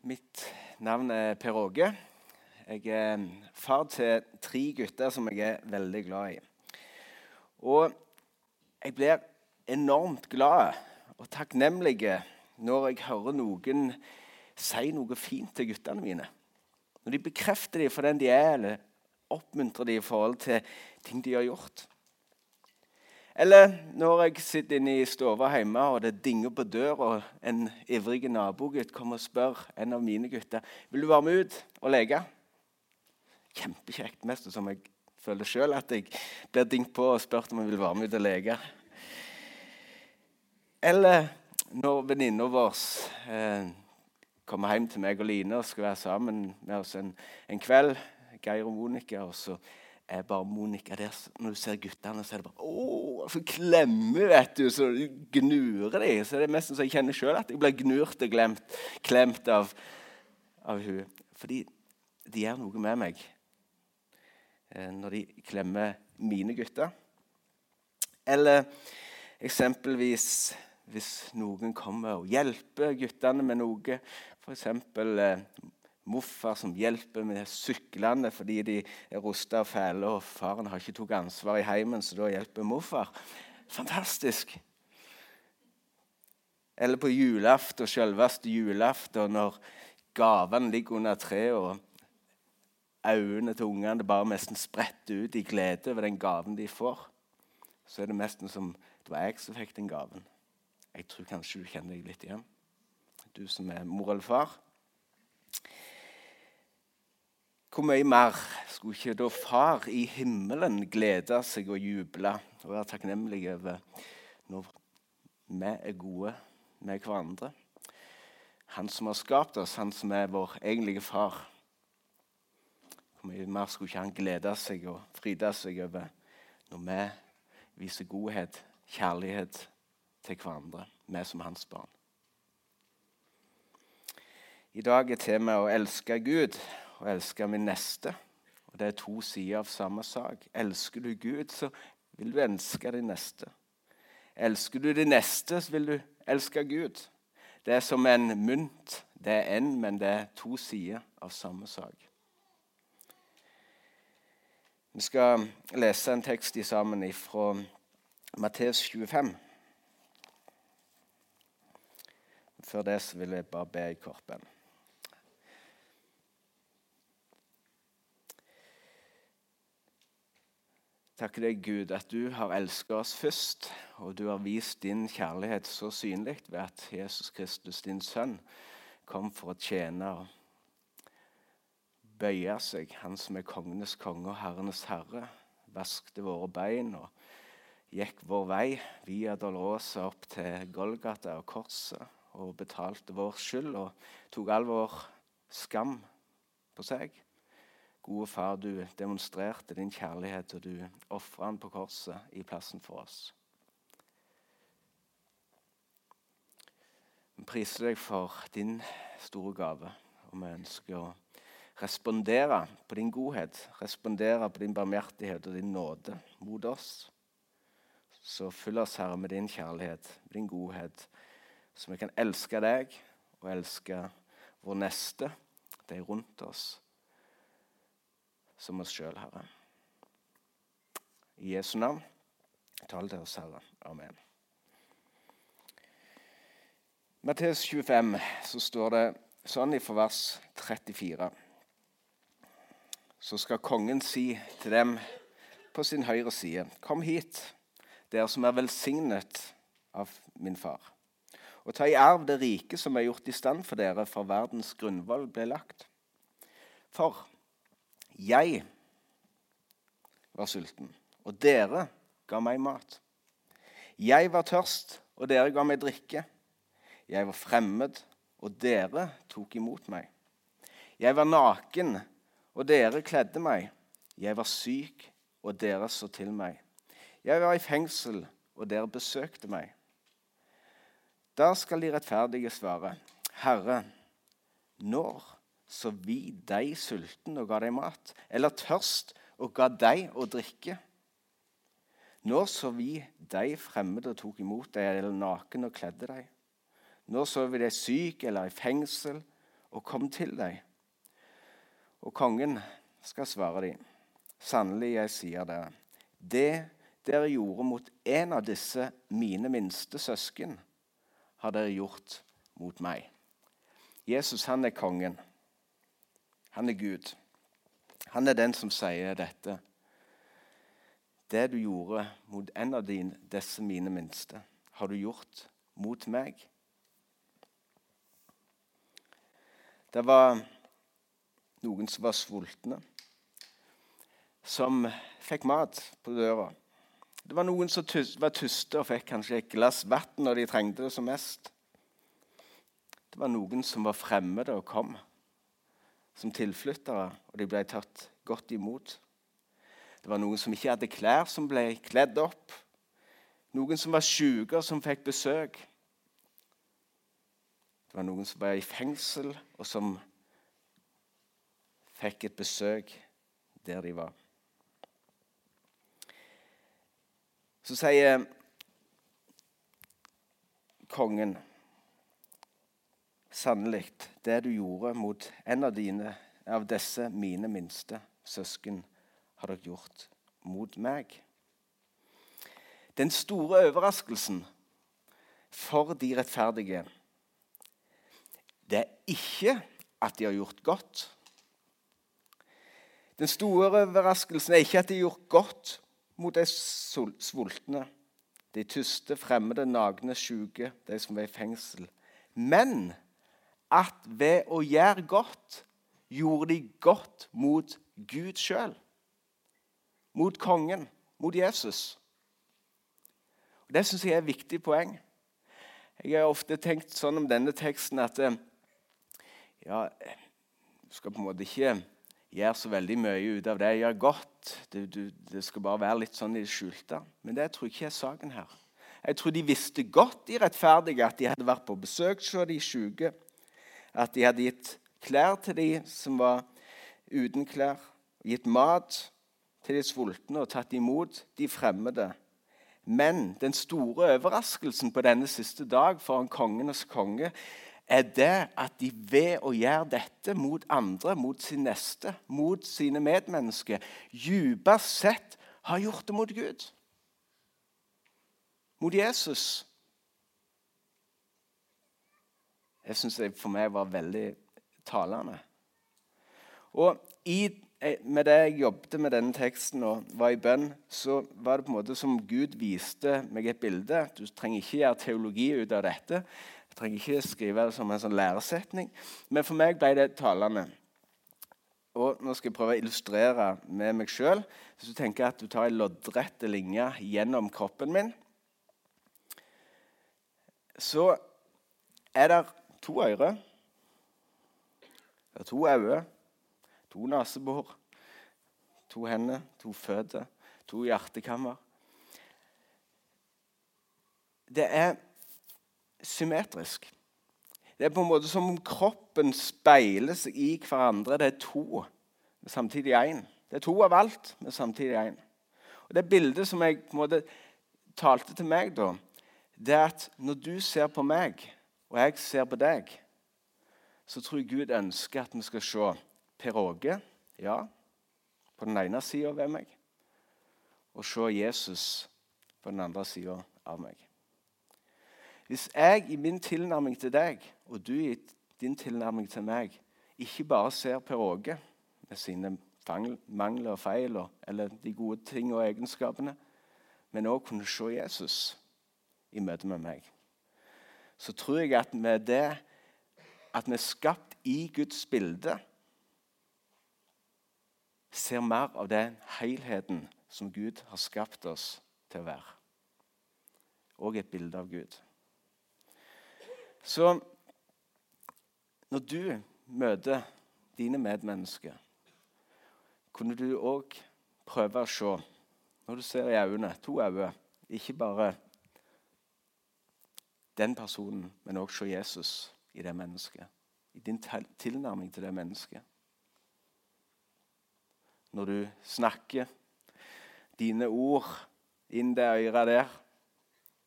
Mitt navn er Per Åge. Jeg er far til tre gutter som jeg er veldig glad i. Og jeg blir enormt glad og takknemlig når jeg hører noen si noe fint til guttene mine. Når de bekrefter dem for den de er, eller oppmuntrer dem i forhold til ting de har gjort. Eller når jeg sitter inne i stua hjemme og det dinger på døra, og en ivrig nabogutt kommer og spør en av mine gutter vil du være med ut og leke. Kjempekjekt. Mest som jeg føler sjøl at jeg blir dingt på og spurt om jeg vil være med ut og leke. Eller når venninna vår eh, kommer hjem til meg og Line og skal være sammen med oss en, en kveld, Geir og Monica, og så er bare Monica der. Når du ser guttene, så er det bare Å, for klemme, vet du. Så gnurer de. Så det er nesten så jeg kjenner sjøl at jeg blir gnurt og glemt, klemt av, av hun. Fordi de gjør noe med meg eh, når de klemmer mine gutter. Eller eksempelvis hvis noen kommer og hjelper guttene med noe. F.eks morfar som hjelper med syklene fordi de er rusta og fæle, og faren har ikke tatt ansvar i heimen, så da hjelper morfar. Fantastisk! Eller på julaften, selveste julaften, når gavene ligger under treet, og øynene til ungene bare nesten spretter ut i glede over den gaven de får, så er det nesten som det var jeg som fikk den gaven. Jeg tror kanskje du kjenner deg litt igjen, du som er mor eller far. Hvor mye mer skulle ikke da Far i himmelen glede seg og juble og være takknemlig over når vi er gode med hverandre? Han som har skapt oss, han som er vår egentlige far. Hvor mye mer skulle ikke han glede seg og fryde seg over når vi viser godhet, kjærlighet til hverandre, vi som hans barn? I dag er temaet å elske Gud og elske min neste. Og Det er to sider av samme sak. Elsker du Gud, så vil du elske din neste. Elsker du din neste, så vil du elske Gud. Det er som en mynt. Det er én, men det er to sider av samme sak. Vi skal lese en tekst i sammen fra Matteus 25. Før det vil jeg bare be i korpen. Takker deg, Gud, at du har elsket oss først, og du har vist din kjærlighet så synlig ved at Jesus Kristus, din sønn, kom for å tjene og bøye seg, han som er kongenes konge og herrenes herre, vaskte våre bein og gikk vår vei via Dolorosa opp til Golgata og korset og betalte vår skyld og tok all vår skam på seg. Gode far, du demonstrerte din kjærlighet, og du ofra den på korset i plassen for oss. Vi priser deg for din store gave, og vi ønsker å respondere på din godhet, respondere på din barmhjertighet og din nåde mot oss. Så fyll oss, Herre, med din kjærlighet, med din godhet, så vi kan elske deg og elske vår neste, de rundt oss som oss sjøl, Herre. I Jesu navn, tal til oss, Herre. Amen. Matteus 25 så står det sånn i vers 34. Så skal kongen si til dem på sin høyre side.: Kom hit, dere som er velsignet av min far, og ta i arv det rike som er gjort i stand for dere for verdens grunnvoll ble lagt. For jeg var sulten, og dere ga meg mat. Jeg var tørst, og dere ga meg drikke. Jeg var fremmed, og dere tok imot meg. Jeg var naken, og dere kledde meg. Jeg var syk, og dere så til meg. Jeg var i fengsel, og dere besøkte meg. Da skal de rettferdige svare, Herre, når så vi deg sulten og ga deg mat, eller tørst og ga deg å drikke? Når så vi deg fremmede og tok imot deg, eller naken og kledde deg? Når så vi deg syk eller i fengsel og kom til deg. Og kongen skal svare dem. Sannelig, jeg sier dere, det dere gjorde mot en av disse mine minste søsken, har dere gjort mot meg. Jesus, han er kongen. Han er Gud. Han er den som sier dette. Det du gjorde mot en av dine, disse mine minste, har du gjort mot meg. Det var noen som var sultne, som fikk mat på døra. Det var noen som var tyste og fikk kanskje et glass vann når de trengte det som mest. Det var noen som var fremmede og kom som tilflyttere, og de ble tatt godt imot. Det var noen som ikke hadde klær, som ble kledd opp. Noen som var syke, som fikk besøk. Det var noen som var i fengsel, og som fikk et besøk der de var. Så sier kongen Sannelig, det du gjorde mot en av dine, av disse mine minste søsken, har dere gjort mot meg. Den store overraskelsen for de rettferdige det er ikke at de har gjort godt. Den store overraskelsen er ikke at de har gjort godt mot de sultne, de tyste, fremmede, nagne, syke, de som er i fengsel. Men at ved å gjøre godt gjorde de godt mot Gud sjøl mot kongen, mot Jesus. Og Det syns jeg er et viktig poeng. Jeg har ofte tenkt sånn om denne teksten at eh, ja, du skal på en måte ikke gjøre så veldig mye ut av det. Gjøre godt. Det, du, det skal bare være litt sånn i det skjulte. Men det tror jeg ikke er saken her. Jeg tror de visste godt, de rettferdige, at de hadde vært på besøk hos de syke. At de hadde gitt klær til de som var uten klær. Gitt mat til de sultne og tatt imot de fremmede. Men den store overraskelsen på denne siste dag foran kongenes konge er det at de ved å gjøre dette mot andre, mot sin neste, mot sine medmennesker, dypest sett har gjort det mot Gud. Mot Jesus. Det syns jeg for meg var veldig talende. Og i Eh, med det jeg jobbet med denne teksten og var i bønn, så var det på en måte som Gud viste meg et bilde. Du trenger ikke gjøre teologi ut av dette. Jeg trenger ikke skrive det som en sånn læresetning. Men for meg ble det talende. Og Nå skal jeg prøve å illustrere med meg sjøl. Hvis du tenker at du tar en loddrett linje gjennom kroppen min, så er det to ører. Det er to øyne To nesebor, to hender, to føtter, to hjertekammer. Det er symmetrisk. Det er på en måte som om kroppen speiler seg i hverandre. Det er to, men samtidig én. Det er to av alt, men samtidig én. Det bildet som jeg på en måte talte til meg, da, det er at når du ser på meg, og jeg ser på deg, så tror jeg Gud ønsker at vi skal se Per Åge, ja, på den ene sida ved meg, og se Jesus på den andre sida av meg. Hvis jeg i min tilnærming til deg og du i din tilnærming til meg ikke bare ser Per Åge med sine mangler og feil eller de gode ting og egenskapene, men òg kunne se Jesus i møte med meg, så tror jeg at med det at vi er skapt i Guds bilde ser mer av den helheten som Gud har skapt oss til å være. Og et bilde av Gud. Så når du møter dine medmennesker, kunne du òg prøve å se Når du ser i øynene, to øyne, ikke bare den personen, men òg se Jesus i det mennesket. I din tilnærming til det mennesket når du snakker. Dine ord inn det øret der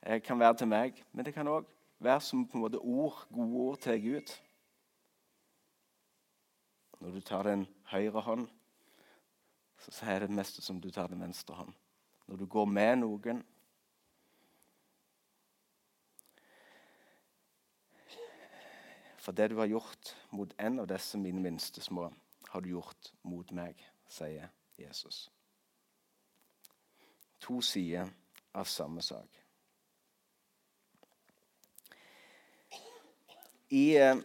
det kan være til meg, men det kan òg være som på en måte ord, gode ord til Gud. Når du tar den høyre hånd, så er det meste som du tar den venstre hånd. Når du går med noen For det du har gjort mot en av disse mine minste små, har du gjort mot meg, sier Jesus. To sider av samme sak. I eh,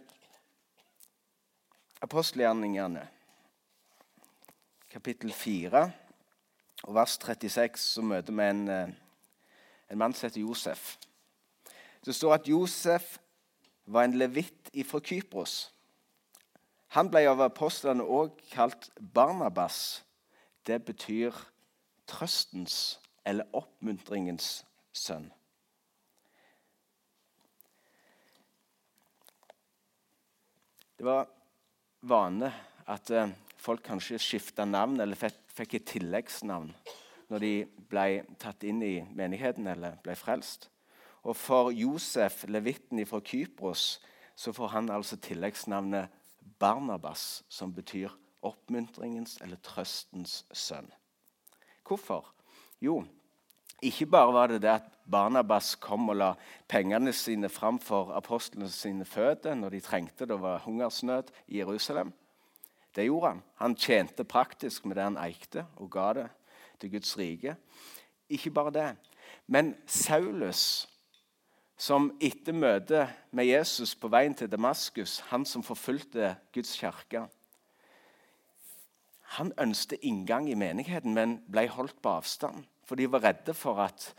apostelgjerningene, kapittel 4 og vers 36, så møter vi en, eh, en mann som heter Josef. Det står at Josef var en levitt fra Kypros. Han ble av apostlene òg kalt Barnabas. Det betyr trøstens eller oppmuntringens sønn. Det var vane at eh, folk kanskje skifta navn eller fikk et tilleggsnavn når de ble tatt inn i menigheten eller ble frelst. Og for Josef, levitten fra Kypros, så får han altså tilleggsnavnet Barnabas, som betyr oppmuntringens eller trøstens sønn. Hvorfor? Jo, ikke bare var det det at Barnabas kom og la pengene sine fram for apostlene sine føtter når de trengte det var hungersnød i Jerusalem. Det gjorde han. Han tjente praktisk med det han eikte, og ga det til Guds rike. Ikke bare det, men Saulus som etter møtet med Jesus på veien til Damaskus, han som forfulgte Guds kirke Han ønsket inngang i menigheten, men ble holdt på avstand. For de var redde for at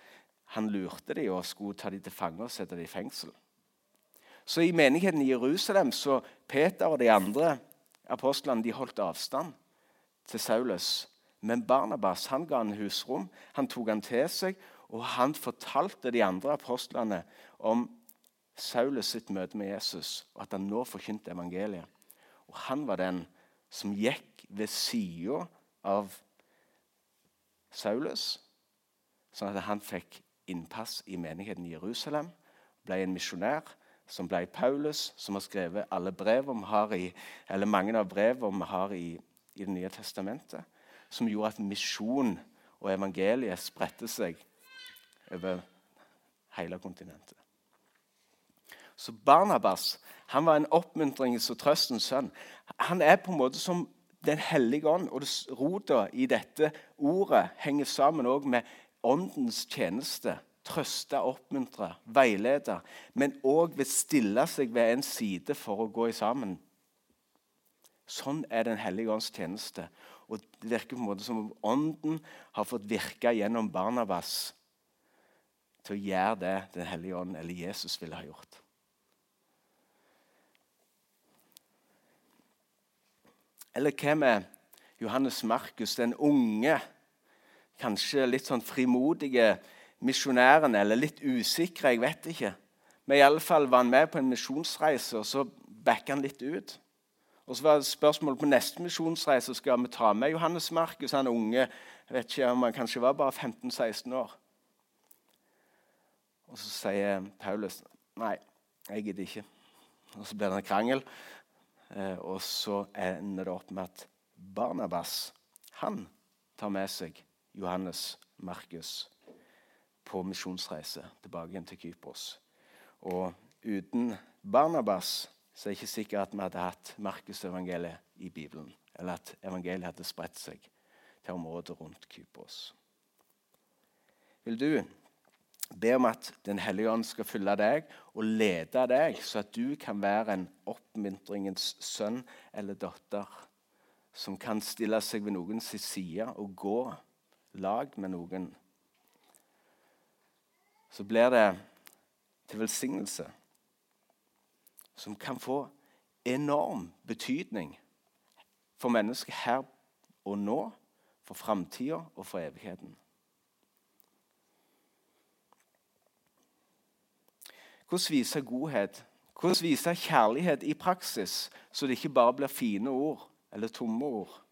han lurte dem og skulle ta dem til fange og sette dem i fengsel. Så i menigheten i Jerusalem så Peter og de andre apostlene de holdt avstand til Saulus. Men Barnabas han ga han husrom, han tok han til seg, og han fortalte de andre apostlene om Saulus sitt møte med Jesus, og at han nå forkynte evangeliet. Og Han var den som gikk ved sida av Saulus, sånn at han fikk innpass i menigheten i Jerusalem. Ble en misjonær som ble Paulus, som har skrevet alle brev om har i, eller mange av brevene vi har i, i Det nye testamentet. Som gjorde at misjon og evangeliet spredte seg over hele kontinentet. Så Barnabas han var en oppmuntrings- og trøstens sønn. Han er på en måte som Den hellige ånd, og rota i dette ordet henger sammen også med åndens tjeneste. Trøste, oppmuntre, veilede, men òg vil stille seg ved en side for å gå i sammen. Sånn er Den hellige ånds tjeneste. Og Det virker på en måte som om Ånden har fått virke gjennom Barnabas til å gjøre det Den hellige ånd eller Jesus ville ha gjort. Eller hva med Johannes Markus, den unge, kanskje litt sånn frimodige misjonæren, eller litt usikre, jeg vet ikke. Men iallfall var han med på en misjonsreise, og så backa han litt ut. Og så var det spørsmålet på neste misjonsreise skal vi ta med Johannes Markus, han unge. Jeg vet ikke om han kanskje var bare 15-16 år. Og så sier Paulus nei, jeg gidder ikke. Og så blir det en krangel. Eh, og så ender det opp med at Barnabas han tar med seg Johannes Markus på misjonsreise tilbake igjen til Kypros. Og uten Barnabas så er det ikke sikkert at vi hadde hatt Markusevangeliet i Bibelen, eller at evangeliet hadde spredt seg til området rundt Kypros. Vil du Be om at Den hellige ånd skal følge deg og lede deg, så at du kan være en oppmuntringens sønn eller datter som kan stille seg ved noens side og gå lag med noen. Så blir det til velsignelse som kan få enorm betydning for mennesket her og nå, for framtida og for evigheten. Hvordan vise godhet? Hvordan vise kjærlighet i praksis, så det ikke bare blir fine ord eller tomme ord?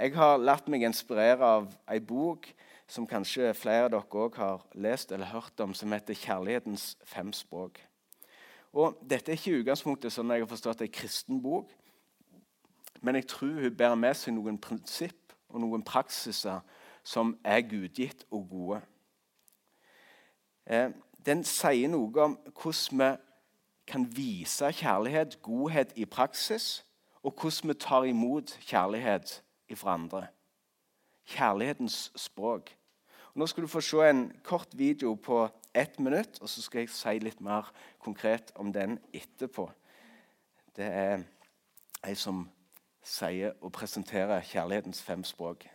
Jeg har latt meg inspirere av ei bok som kanskje flere av dere også har lest eller hørt om, som heter 'Kjærlighetens fem språk'. Og Dette er ikke i utgangspunktet sånn jeg har forstått en kristen bok, Men jeg tror hun bærer med seg noen prinsipp og noen praksiser som er gudgitt og gode. Eh, den sier noe om hvordan vi kan vise kjærlighet, godhet, i praksis, og hvordan vi tar imot kjærlighet fra andre. Kjærlighetens språk. Og nå skal du få se en kort video på ett minutt, og så skal jeg si litt mer konkret om den etterpå. Det er ei som sier og presenterer kjærlighetens fem språk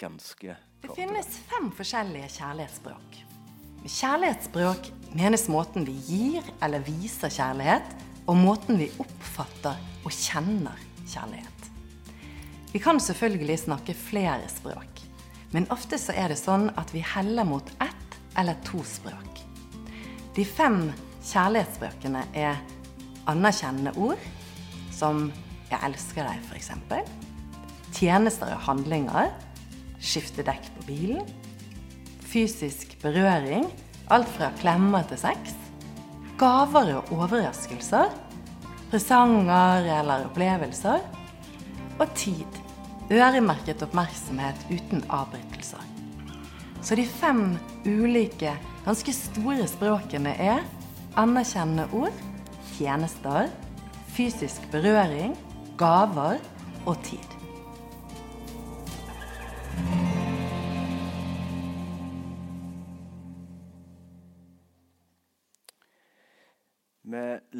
ganske kort. Det finnes fem forskjellige kjærlighetsspråk. Med kjærlighetsspråk menes måten vi gir eller viser kjærlighet, og måten vi oppfatter og kjenner kjærlighet. Vi kan selvfølgelig snakke flere språk, men ofte så er det sånn at vi heller mot ett eller to språk. De fem kjærlighetsspråkene er anerkjennende ord, som 'jeg elsker deg', f.eks. Tjenester og handlinger. Skifte dekk på bilen fysisk berøring, alt fra klemmer til sex, gaver og overraskelser, presanger eller opplevelser, og tid. Øremerket oppmerksomhet uten avbrytelser. Så de fem ulike, ganske store språkene er anerkjennende ord, tjenester, fysisk berøring, gaver og tid.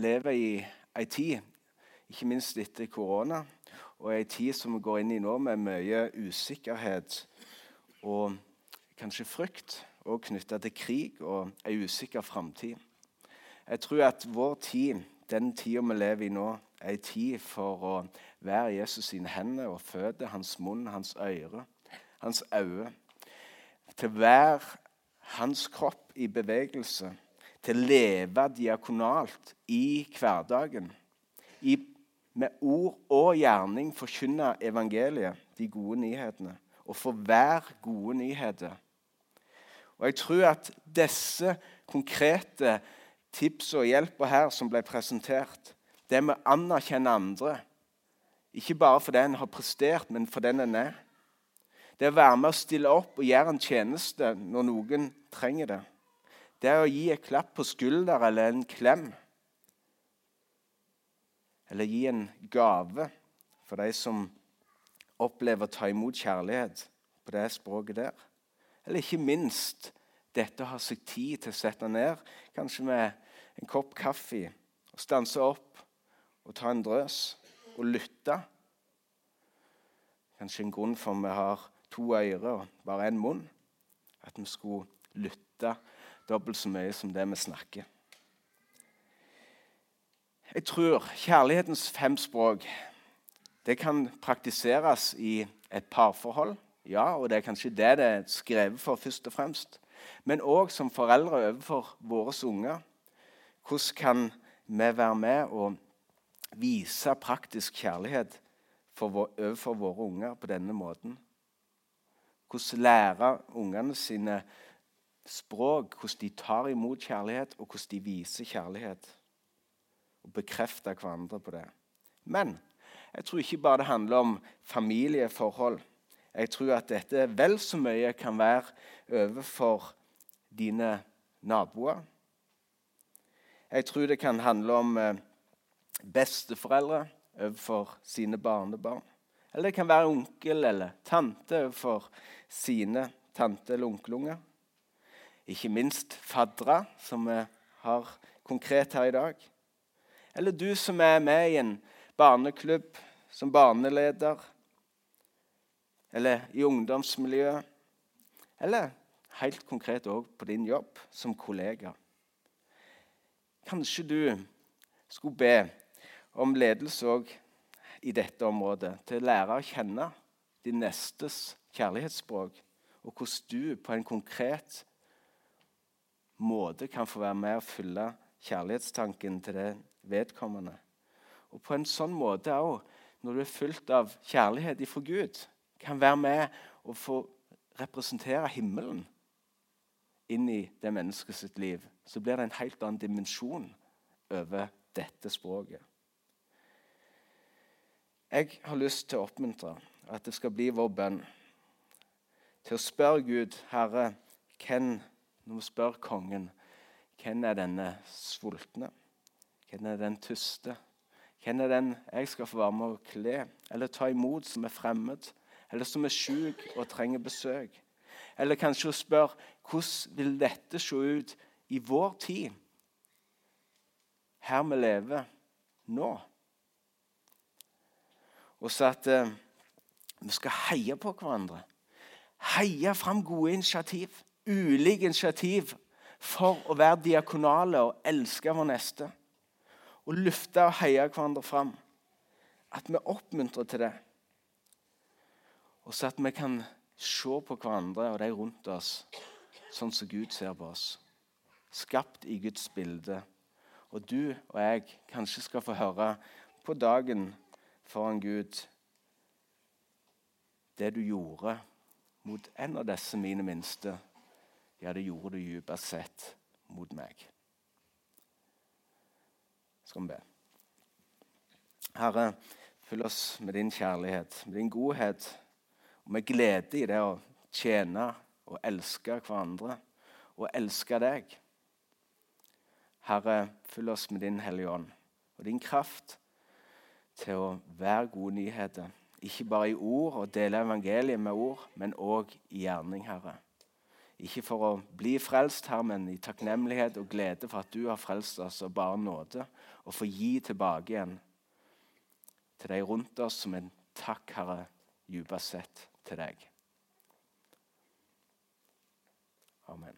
Lever i ei tid, ikke minst etter korona, og ei tid som vi går inn i nå med mye usikkerhet og kanskje frykt, og knytta til krig og ei usikker framtid. Jeg tror at vår tid, den tida vi lever i nå, er ei tid for å være Jesus sine hender og føtter, hans munn, hans øyre, hans øyne. Til å være hans kropp i bevegelse til å leve diakonalt i hverdagen. I, med ord og gjerning forkynne evangeliet, de gode nyhetene. Og for hver gode nyheter. Og Jeg tror at disse konkrete tips og hjelper her som ble presentert, det med å anerkjenne andre, ikke bare for det en har prestert, men for den en er. Det å være med å stille opp og gjøre en tjeneste når noen trenger det det er å gi et klapp på skulder eller en klem. Eller gi en gave for de som opplever å ta imot kjærlighet på det språket der. Eller ikke minst dette å ha seg tid til å sette ned, kanskje med en kopp kaffe, og stanse opp og ta en drøs og lytte. Kanskje en grunn for at vi har to ører og bare én munn. At vi skulle lytte dobbelt så mye som det vi snakker. Jeg tror kjærlighetens fem språk det kan praktiseres i et parforhold. Ja, og det er kanskje det det er skrevet for først og fremst. Men òg som foreldre overfor våre unger. Hvordan kan vi være med og vise praktisk kjærlighet overfor våre unger på denne måten? Hvordan lære ungene sine språk, hvordan de tar imot kjærlighet, og hvordan de viser kjærlighet. Og bekrefter hverandre på det. Men jeg tror ikke bare det handler om familieforhold. Jeg tror at dette vel så mye kan være overfor dine naboer. Jeg tror det kan handle om eh, besteforeldre overfor sine barnebarn. Eller det kan være onkel eller tante overfor sine tante- eller onkelunger. Ikke minst faddere, som vi har konkret her i dag. Eller du som er med i en barneklubb som barneleder. Eller i ungdomsmiljøet. Eller helt konkret òg på din jobb som kollega. Kanskje du skulle be om ledelse òg i dette området, til å lære å kjenne din nestes kjærlighetsspråk, og hvordan du på en konkret måte kan få være med og fylle kjærlighetstanken til det vedkommende. Og på en sånn måte òg, når du er fylt av kjærlighet ifra Gud, kan være med og få representere himmelen inn i det mennesket sitt liv. Så blir det en helt annen dimensjon over dette språket. Jeg har lyst til å oppmuntre at det skal bli vår bønn til å spørre Gud, Herre, hvem, når vi spør kongen, hvem er denne sultne? Hvem er den tyste? Hvem er den jeg skal få være med å kle eller ta imot som er fremmed, eller som er syk og trenger besøk? Eller kanskje hun spør hvordan vil dette se ut i vår tid, her vi lever nå? Og så at eh, vi skal heie på hverandre. Heie fram gode initiativ, ulike initiativ for å være diakonale og elske vår neste. Og lufte og heie hverandre fram. At vi oppmuntrer til det. Og så at vi kan se på hverandre og de rundt oss sånn som Gud ser på oss. Skapt i Guds bilde. Og du og jeg kanskje skal få høre på dagen foran Gud det du gjorde mot en av disse mine minste, ja, det gjorde du dypest sett mot meg. Skal vi be. Herre, fyll oss med din kjærlighet, med din godhet og med glede i det å tjene og elske hverandre og elske deg. Herre, fyll oss med din Hellige Ånd og din kraft til å være gode nyheter. Ikke bare i ord og dele evangeliet med ord, men òg i gjerning, Herre. Ikke for å bli frelst, her, men i takknemlighet og glede for at du har frelst oss og bare nåde, og få gi tilbake igjen til de rundt oss som en takk, Herre, dypest sett til deg. Amen.